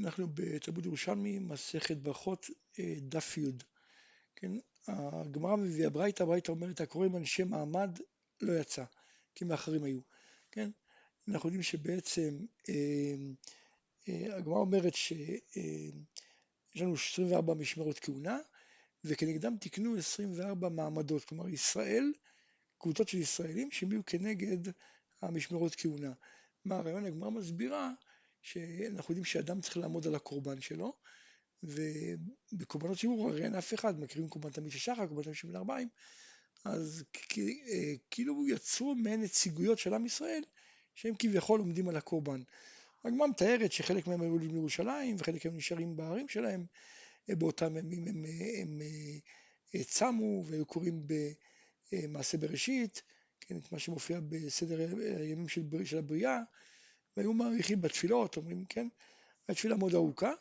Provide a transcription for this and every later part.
אנחנו בתלמוד ירושלמי, מסכת ברכות, אה, דף י', כן, הגמרא מביאה ברייתא, ברייתא אומרת, הקוראים אנשי מעמד לא יצא, כי מאחרים היו, כן, אנחנו יודעים שבעצם אה, אה, הגמרא אומרת שיש לנו 24 משמרות כהונה, וכנגדם תיקנו 24 מעמדות, כלומר ישראל, קבוצות של ישראלים שהם יהיו כנגד המשמרות כהונה. מה הרעיון? הגמרא מסבירה שאנחנו יודעים שאדם צריך לעמוד על הקורבן שלו, ובקורבנות שימור הרי אין אף אחד, מכירים קורבן תמיד של שחר, קורבן תמיד של ארבעים, אז אה, כאילו יצרו מעין נציגויות של עם ישראל, שהם כביכול עומדים על הקורבן. הגמרא מתארת שחלק מהם היו עולים לירושלים, וחלק הם נשארים בערים שלהם, אה, באותם ימים הם, הם, הם אה, צמו והיו קוראים במעשה בראשית, כן, את מה שמופיע בסדר הימים של, של הבריאה, והיו מעריכים בתפילות, אומרים, כן, התפילה מאוד ארוכה,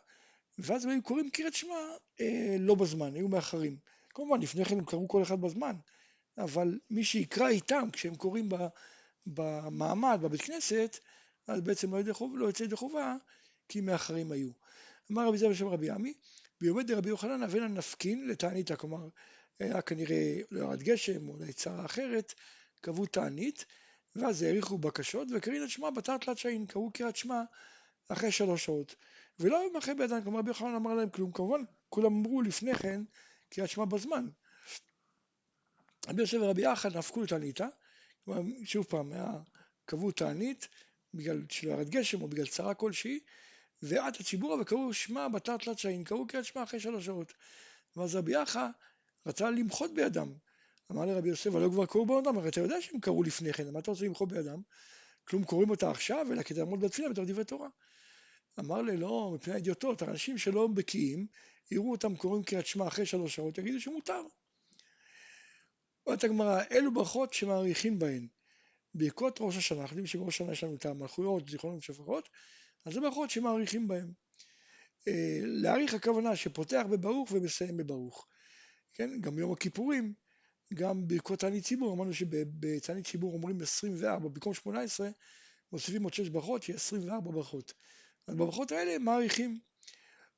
ואז הם היו קוראים קריאת שמע אה, לא בזמן, היו מאחרים. כמובן, לפני כן הם קראו כל אחד בזמן, אבל מי שיקרא איתם כשהם קוראים במעמד, בבית כנסת, אז בעצם לא, ידי חוב, לא ידי חובה, כי מאחרים היו. אמר רבי זר בשם רבי עמי, ביומד דרבי יוחנן אבנה נפקין לתעניתא, כלומר, היה כנראה לא ירד גשם או אולי צרה אחרת, קבעו תענית, ואז האריכו בקשות, וקרין את שמע בתר תלת שעין, קראו קריאת שמע אחרי שלוש שעות. ולא אחרי בידיים, כלומר רבי יוחנן אמר להם כלום, כמובן כולם אמרו לפני כן קריאת שמע בזמן. רבי יוסף ורבי יחד נפקו כלומר שוב פעם, קבעו תענית בגלל שלא ירד גשם או בגלל צרה כלשהי, ועד הציבור וקראו שמע בתר תלת שעין, קראו קריאת שמע אחרי שלוש שעות. ואז רבי יחא רצה למחות בידם, אמר לרבי יוסף, הלא כבר קראו בעודם, הרי אתה יודע שהם קראו לפני כן, מה אתה רוצה למחוא בידם? כלום קוראים אותה עכשיו, אלא כדי לעמוד בתפילה בתור דברי תורה. אמר לי, לא, מפני האידיוטות, אנשים שלא בקיאים, יראו אותם קוראים קריאת שמע אחרי שלוש שעות, יגידו שמותר. אומרת הגמרא, אלו ברכות שמעריכים בהן. בעקבות ראש השנה, אנחנו יודעים שבראש השנה יש לנו את המלכויות, זיכרונות ושפחות, אז זה ברכות שמעריכים בהן. אה, להעריך הכוונה שפותח בברוך ומסיים בברוך. כן, גם יום הכיפורים גם ברכות תענית ציבור, אמרנו שבתענית ציבור אומרים 24, במקום 18 מוסיפים עוד 6 ברכות, שיהיה 24 ברכות. אז בברכות האלה מעריכים.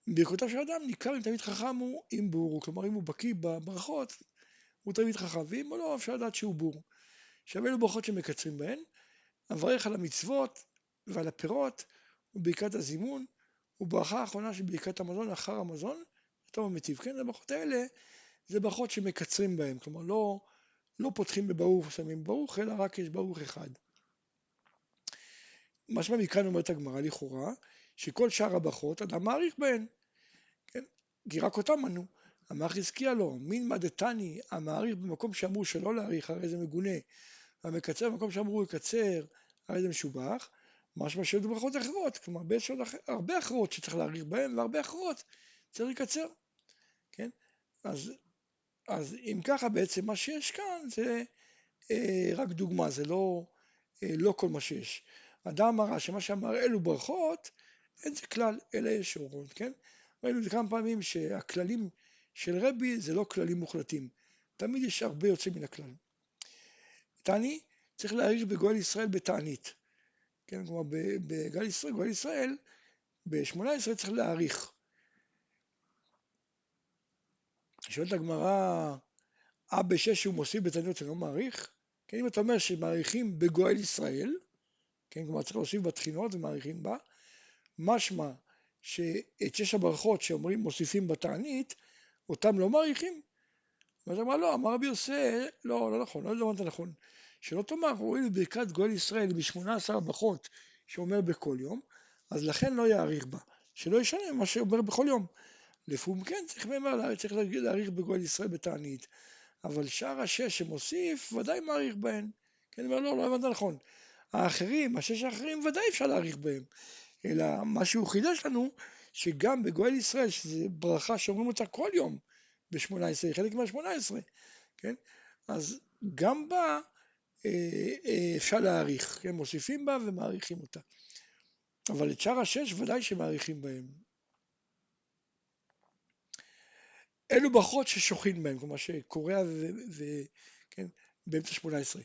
ברכותיו של אדם ניכר אם תלמיד חכם הוא עם בור, כלומר אם הוא בקיא בברכות, הוא תלמיד חכם, ואם לא, אפשר לדעת שהוא בור. עכשיו אלו ברכות שמקצרים בהן, אברך על המצוות ועל הפירות וברכת הזימון, וברכה האחרונה של ברכת המזון אחר המזון, טוב המטיב. כן, הברכות האלה זה ברכות שמקצרים בהם, כלומר לא, לא פותחים בברוך ושמים ברוך, אלא רק יש ברוך אחד. משמע מכאן אומרת הגמרא לכאורה, שכל שאר הברכות אדם מעריך בהן, כן? כי רק אותם מנו. אמר חזקיה לו, מין מדתני המעריך במקום שאמרו שלא להעריך, הרי זה מגונה, והמקצר במקום שאמרו לקצר, הרי זה משובח, משמע שיש ברכות אחרות, כלומר יש עוד הרבה אחרות שצריך להעריך בהן, והרבה אחרות צריך לקצר, כן? אז אז אם ככה בעצם מה שיש כאן זה אה, רק דוגמה, זה לא, אה, לא כל מה שיש. אדם אמר שמה שאמר אלו ברכות, אין זה כלל, אלא יש אורות, כן? ראינו את זה כמה פעמים שהכללים של רבי זה לא כללים מוחלטים, תמיד יש הרבה יוצא מן הכלל. תעני, צריך להעריך בגואל ישראל בתענית, כן, כלומר בגואל ישראל, גואל ישראל, ב-18 צריך להעריך, שואלת הגמרא, אב בשש שהוא מוסיף בתעניות שלא מעריך? כן, אם אתה אומר שמעריכים בגואל ישראל, כן, כלומר צריך להוסיף בתחינות ומעריכים בה, משמע שאת שש הברכות שאומרים מוסיפים בתענית, אותם לא מעריכים? ואז אמר לא, אמר רבי יוסי, לא, לא נכון, לא הבנת נכון. שלא תאמר, רואים בברכת גואל ישראל בשמונה עשר ברכות שאומר בכל יום, אז לכן לא יעריך בה. שלא ישנה מה שאומר בכל יום. לפום כן צריך מימר, צריך להעריך בגואל ישראל בתענית, אבל שאר השש שמוסיף ודאי מעריך בהן. כן, אני אומר לא, לא הבנת נכון. האחרים, השש האחרים ודאי אפשר להעריך בהם, אלא מה שהוא חידש לנו, שגם בגואל ישראל, שזו ברכה שאומרים אותה כל יום ב-18, חלק מה-18, כן? אז גם בה אה, אה, אפשר להעריך, כן? מוסיפים בה ומעריכים אותה. אבל את שאר השש ודאי שמעריכים בהם. אלו ברכות ששוכין בהן, כלומר שקורע וכן, באמצע שמונה עשרה.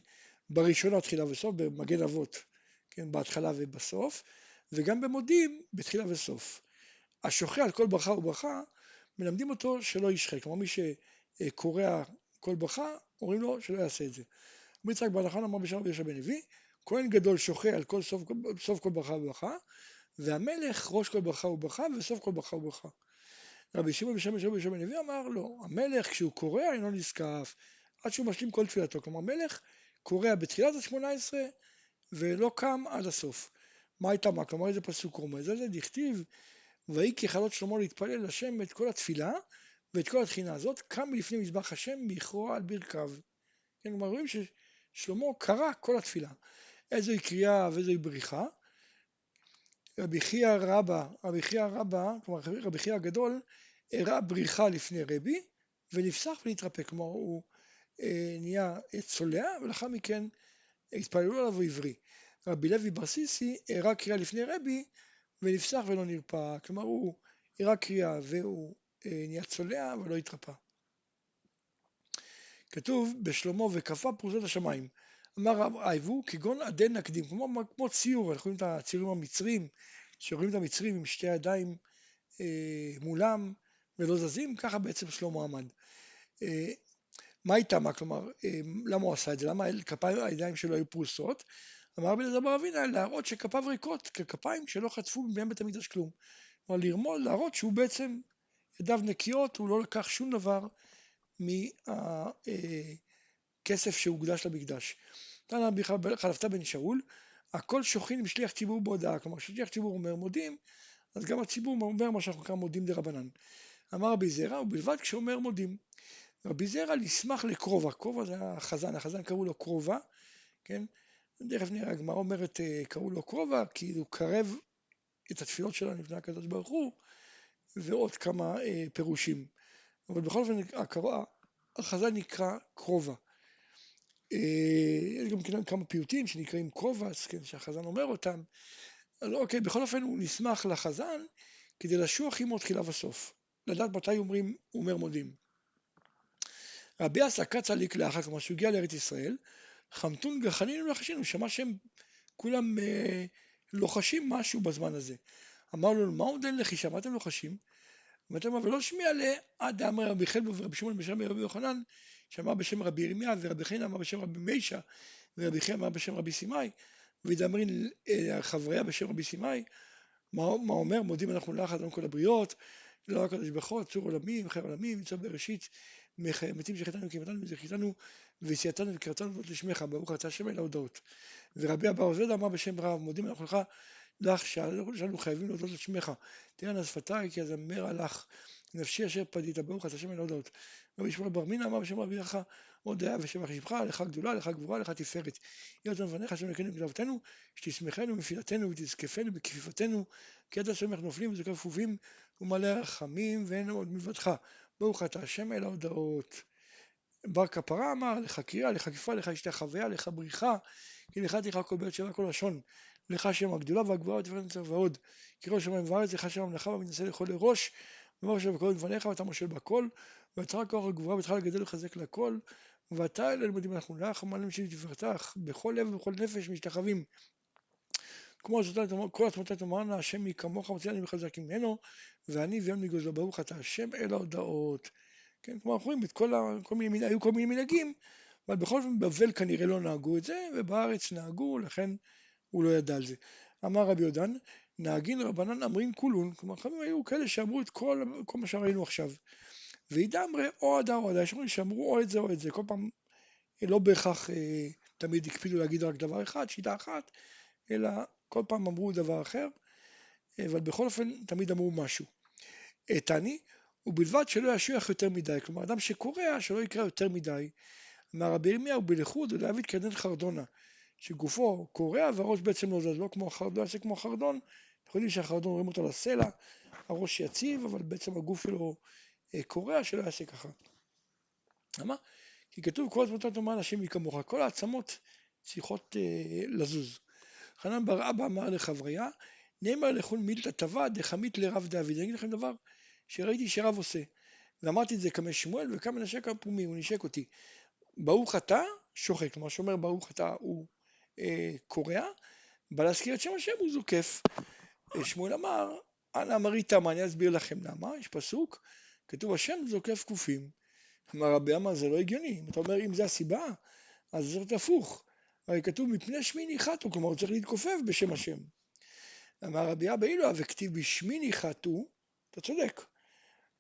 בראשונה תחילה וסוף, במגן אבות, כן, בהתחלה ובסוף, וגם במודים בתחילה וסוף. השוחה על כל ברכה וברכה, מלמדים אותו שלא ישחה. כלומר, מי שקורע כל ברכה, אומרים לו שלא יעשה את זה. רבי יצחק בר נחמן אמר רבי יהושע בן לוי, כהן גדול שוחה על כל סוף, סוף כל ברכה וברכה, והמלך ראש כל ברכה וברכה וסוף כל ברכה וברכה. רבי שמעון בשם רבי בן לוי אמר לא, המלך כשהוא קורע אינו נזקף עד שהוא משלים כל תפילתו. כלומר, מלך קורע בתחילת השמונה עשרה ולא קם עד הסוף. מה הייתה מה? כלומר, איזה פסוק רומז על זה? דכתיב, ויהי ככלות שלמה להתפלל לשם את כל התפילה ואת כל התחינה הזאת, קם מלפני מזבח השם מכרוע על ברכיו. כן, כלומר, רואים ששלמה קרא כל התפילה. איזוהי קריאה ואיזוהי בריחה. רבי חייא רבא, רבי חייא רבא, כלומר רבי חייא הגדול, הראה בריחה לפני רבי ונפסח ונתרפק, כלומר הוא אה, נהיה צולע ולאחר מכן התפללו עליו עברי. רבי לוי בר סיסי הראה קריאה לפני רבי ונפסח ולא נרפא, כלומר הוא הראה קריאה והוא אה, נהיה צולע ולא התרפא. כתוב בשלמה וכפה פרוסות השמיים. אמר רב אייבו כגון עדי נקדים, כמו, כמו ציור, אנחנו רואים את הציורים המצרים, שרואים את המצרים עם שתי ידיים אה, מולם ולא זזים, ככה בעצם שלמה עמד. אה, מה איתה מה? כלומר, אה, למה הוא עשה את זה? למה כפיים, הידיים שלו היו פרוסות? אמר אלעזר בר אבינה להראות שכפיו ריקות ככפיים שלא חטפו מבית בית המקדש כלום. כלומר לרמוד, להראות שהוא בעצם ידיו נקיות, הוא לא לקח שום דבר מהכסף שהוקדש למקדש. תנא רבי חלפתא בן שאול, הכל שוכין עם שליח ציבור בהודעה, כלומר כששליח ציבור אומר מודים, אז גם הציבור אומר מה שאנחנו קוראים מודים דרבנן. אמר רבי זרע, ובלבד כשאומר מודים. רבי זרע נשמח לקרובה, קרובה זה החזן, החזן קראו לו קרובה, כן? תכף נראה, הגמרא אומרת, אה, קראו לו קרובה, הוא קרב את התפילות שלנו לפני הקדוש ברוך הוא, ועוד כמה אה, פירושים. אבל בכל אופן, החזן נקרא קרובה. אה, יש גם כמה פיוטים שנקראים קרובס, כן, שהחזן אומר אותם. אז אוקיי, בכל אופן הוא נסמך לחזן כדי לשוח עמו תחילה וסוף. לדעת מתי אומרים, הוא אומר מודים. רבי אסא קצה לאחר, כלומר שהוא הגיע לארץ ישראל, חמתון גחנין ולחשים, הוא שמע שהם כולם אה, לוחשים משהו בזמן הזה. אמר לו, מה עוד אין לחישה, מה אתם לוחשים? ואתה אומר, ולא שמיע לעד אמר רבי חלבו ורבי שמעון בשם רבי יוחנן, שאמר בשם רבי ירמיה, ורבי חנין אמר בשם רבי מישה, ורבי חנין אמר בשם רבי סימאי, ודאמרין אה, חבריה בשם רבי סימאי, מה, מה אומר? מודים אנחנו לך אדון כל הבריות, לא הקדוש ברוך הוא, צור עולמים, חי עולמים, מצוא בראשית, מתים שחטאנו כי מתנו וזכיתנו וסייעתנו וקראתנו ועוד לשמך, ברוך אתה השם אל ההודעות. ורבי אבא עוזד אמר בשם רב, מודים אנחנו לך, לך שאנו חייבים להודות לשמך. תראה נא שפתיי כי אזמר הלך, נפשי אשר פדית, ברוך אתה השם אל ההודעות. רבי שמואל בר מינא אמר בשם יחא, עוד דעה ושבח שמך, לך גדולה, לך גבורה, לך תפארת. יהיה אותנו לבניך, השם אלוקינו בגלבתנו, שתשמחנו מפילתנו ותזקפנו בכפיפתנו, כי עד השם נופלים וזוכר כפופים ומלא רחמים ואין עוד מלבדך. ברוך אתה השם אל ההודעות. בר כפרה אמר, לך קריאה, לך כפיפה, לך אשתי חוויה, לך בריחה, כי לך תיכה כל בית שבע כל לשון. לך שם הגדולה והגבוהה ותפארת נצח ועוד. כי ראש שמיים וארץ, לך שם המלאכה והמנסה לכל לראש, ואמר שם בכל לבניך ואתה מושל בכל, ויצרה כוח הגבורה ותך לגדל ולחזק לכל, ואתה אלה לימודים אנחנו לך, מעלים שלי תפארתך, בכל לב ובכל נפש משתחווים. כמו כל עצמותיי תאמרנה, השם מי כמוך מוציא אני וחזק ממנו, ואני ויום מגוזו ברוך אתה השם אל ההודעות. כן, כלומר אנחנו רואים כל, ה, כל מיני, היו כל מיני מנהגים, אבל בכל זאת בבבל כנראה לא נהגו את זה, ובארץ נהגו, לכן הוא לא ידע על זה. אמר רבי יהודן, נהגין רבנן אמרין כולון, כלומר חכמים היו כאלה שאמרו את כל, כל מה שראינו עכשיו. ואידמרי או עדה או עדה, יש אומרים שאמרו או את זה או את זה, כל פעם לא בהכרח אה, תמיד הקפידו להגיד רק דבר אחד, שיטה אחת, אלא כל פעם אמרו דבר אחר, אבל בכל אופן תמיד אמרו משהו. תעני, ובלבד שלא ישויח יותר מדי, כלומר אדם שקורע שלא יקרא יותר מדי. אמר רבי ירמיהו בלכוד ולהביא כדן חרדונה, שגופו קורע והראש בעצם לא זז, לא כמו חרדון, לא יעשה כמו חרדון, אנחנו יודעים שהחרדון רואים אותו לסלע, הראש יציב, אבל בעצם הגוף שלו אה, קורע שלא יעשה ככה. למה? כי כתוב כל עצמותיו תאמר אנשים מכמוך, כל העצמות צריכות אה, לזוז. חנן בר אבא אמר לחבריה, נאמר לכון מילתא טבע דחמית לרב דוד. אני אגיד לכם דבר שראיתי שרב עושה. ואמרתי את זה כמה שמואל וכמה נשק הפומי, הוא נשק אותי. ברוך אתה שוחק, כלומר שאומר ברוך אתה הוא אה, קורע, בא להזכיר את שם השם הוא זוקף. שמואל אמר, אנא מריתא, מה אני אסביר לכם למה? יש פסוק, כתוב השם זוקף קופים. אמר רבי עמר זה לא הגיוני, אם אתה אומר אם זה הסיבה, אז זה צריך הפוך. הרי כתוב מפני שמי ניחתו, כלומר הוא צריך להתכופף בשם השם. אמר רבי אבא אילו וכתיב בשמי ניחתו, אתה צודק.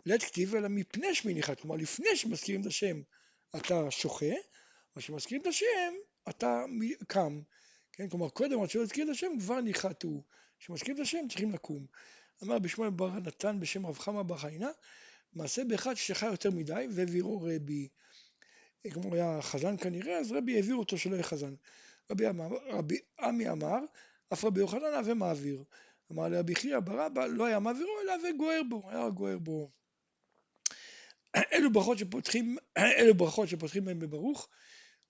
לית כתיב אלא מפני שמי ניחת, כלומר לפני שמזכירים את השם אתה שוחה, או שמזכירים את השם אתה קם. כן, כלומר קודם עד שלא הזכיר את השם כבר ניחתו. כשמזכירים את השם צריכים לקום. אמר בשמואל בר נתן בשם רב חמא בר חיינה, מעשה באחד ששכה יותר מדי והעבירו רבי. כלומר היה חזן כנראה, אז רבי העביר אותו שלא יהיה חזן. רבי, אמר, רבי עמי אמר, אף רבי יוחנן הווה מעביר. אמר לרבי חייא ברבא, לא היה מעבירו אלא הווה גוער בו, היה גוער בו. אלו ברכות שפותחים, אלו ברכות שפותחים בהם בברוך,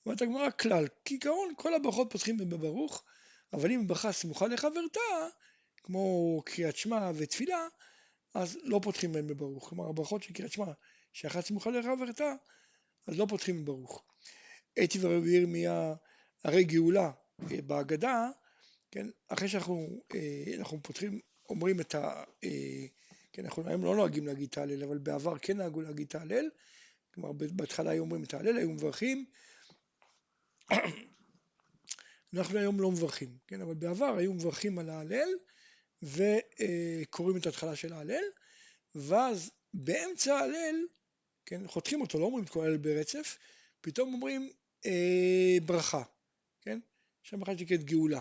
אומרת הגמרא כלל, כעיקרון כל הברכות פותחים בהם בברוך, אבל אם ברכה סמוכה לחברתה, כמו קריאת שמע ותפילה, אז לא פותחים בהם בברוך. כלומר הברכות של קריאת שמע, שאחת סמוכה לחברתה, אז לא פותחים בברוך. הייתי ורבי ירמיה, הרי גאולה אה, בהגדה, כן, אחרי שאנחנו אה, פותחים, אומרים את ה... אה, כן, אנחנו היום לא נוהגים להגיד את ההלל, אבל בעבר כן נהגו להגיד את ההלל, כלומר בהתחלה היו אומרים את היו מברכים, אנחנו היום לא מברכים, כן, אבל בעבר היו מברכים על ההלל וקוראים את ההתחלה של ההלל, ואז באמצע ההלל, כן, חותכים אותו, לא אומרים את כל ההלל ברצף, פתאום אומרים אה, ברכה, כן, שם אחת שנקראת גאולה.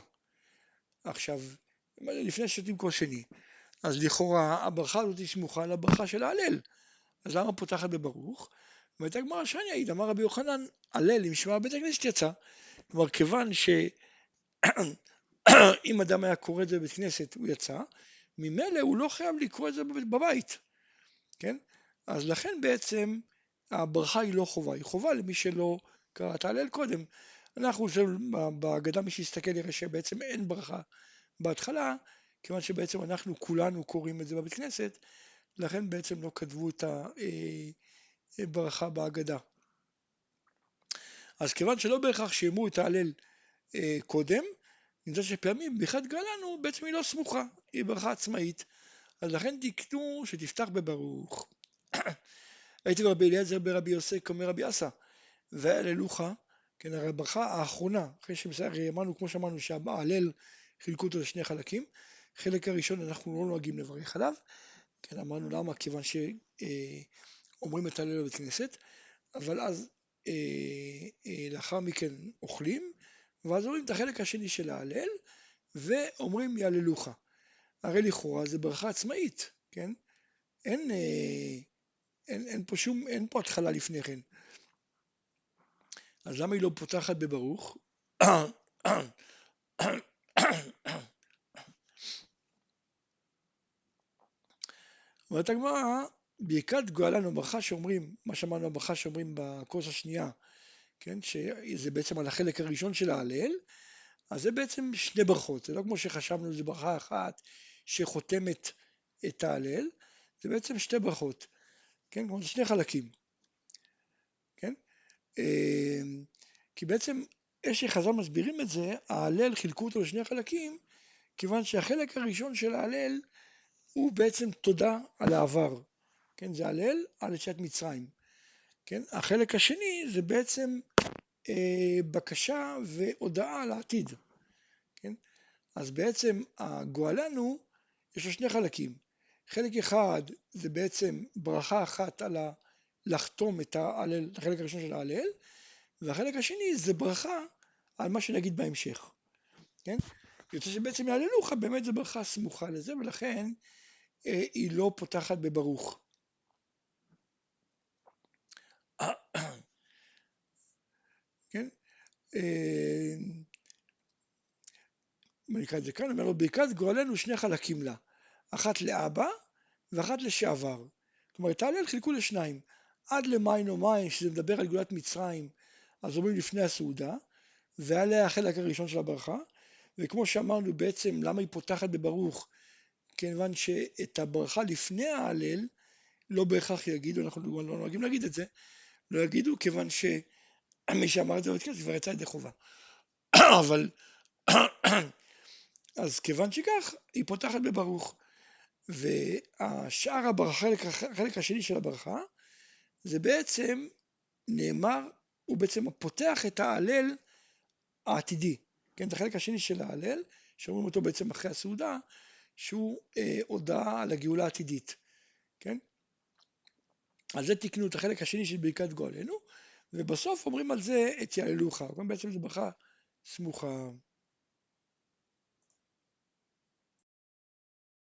עכשיו, לפני שותים כל שני, אז לכאורה הברכה הזאת סמוכה לברכה של ההלל. אז למה פותחת בברוך? והייתה גמרא שאני אעיד, אמר רבי יוחנן, הלל עם שמע בית הכנסת יצא. כלומר, כיוון שאם אדם היה קורא את זה בבית כנסת, הוא יצא, ממילא הוא לא חייב לקרוא את זה בבית, כן? אז לכן בעצם הברכה היא לא חובה, היא חובה למי שלא קרא את ההלל קודם. אנחנו, בהגדה מי שיסתכל יראה שבעצם אין ברכה בהתחלה, כיוון שבעצם אנחנו כולנו קוראים את זה בבית כנסת, לכן בעצם לא כתבו את הברכה אה, בהגדה. אז כיוון שלא בהכרח שיאמרו את ההלל אה, קודם, נמצא שפעמים בכלל גלנו בעצם היא לא סמוכה, היא ברכה עצמאית, אז לכן תקנו שתפתח בברוך. הייתי ברבי אליעזר ברבי יוסק אומר רבי אסא, והללוך, כן, הרי הברכה האחרונה, אחרי שאמרנו, כמו שאמרנו שההלל חילקו אותו לשני חלקים, חלק הראשון אנחנו לא נוהגים לברך עליו, כן, אמרנו למה? כיוון שאומרים אה, את הלל בבית כנסת, אבל אז לאחר מכן אוכלים, ואז אומרים את החלק השני של ההלל, ואומרים יהללוך. הרי לכאורה זה ברכה עצמאית, כן? אין, אין, אין פה שום, אין פה התחלה לפני כן. אז למה היא לא פותחת בברוך? אומרת הגמרא, ברכת גואלנו ברכה שאומרים, מה שאמרנו הברכה שאומרים בקורס השנייה, כן, שזה בעצם על החלק הראשון של ההלל, אז זה בעצם שני ברכות, זה לא כמו שחשבנו, זה ברכה אחת שחותמת את ההלל, זה בעצם שתי ברכות, כן, כמו שני חלקים, כן, אמ, כי בעצם איך שחז"ל מסבירים את זה, ההלל חילקו אותו לשני חלקים, כיוון שהחלק הראשון של ההלל הוא בעצם תודה על העבר, כן, זה הלל על יציאת מצרים, כן, החלק השני זה בעצם אה, בקשה והודעה על העתיד, כן, אז בעצם הגואלנו יש לו שני חלקים, חלק אחד זה בעצם ברכה אחת על ה... לחתום את ההלל, את החלק הראשון של ההלל, והחלק השני זה ברכה על מה שנגיד בהמשך, כן? יוצא שבעצם יעללוך באמת זה ברכה סמוכה לזה, ולכן אה, היא לא פותחת בברוך. כן? אה, אני אקרא את זה כאן, אומר לו, ברכת גורלנו שני חלקים לה, אחת לאבא ואחת לשעבר. כלומר, את ההלל חילקו לשניים, עד למים או מים, שזה מדבר על גאולת מצרים, אז אומרים לפני הסעודה, ועליה החלק הראשון של הברכה, וכמו שאמרנו בעצם למה היא פותחת בברוך, כיוון שאת הברכה לפני ההלל לא בהכרח יגידו, אנחנו לא נוהגים להגיד את זה, לא יגידו כיוון שמי שאמר את זה בבית כנסת כבר יצא ידי חובה. אבל אז כיוון שכך היא פותחת בברוך. והשאר הברכה, החלק השני של הברכה, זה בעצם נאמר, הוא בעצם פותח את ההלל העתידי, כן, את החלק השני של ההלל, שאומרים אותו בעצם אחרי הסעודה, שהוא אה, הודעה על הגאולה העתידית, כן? על זה תיקנו את החלק השני של ברכת גואלנו, ובסוף אומרים על זה את יעללוך, גם בעצם זו ברכה סמוכה.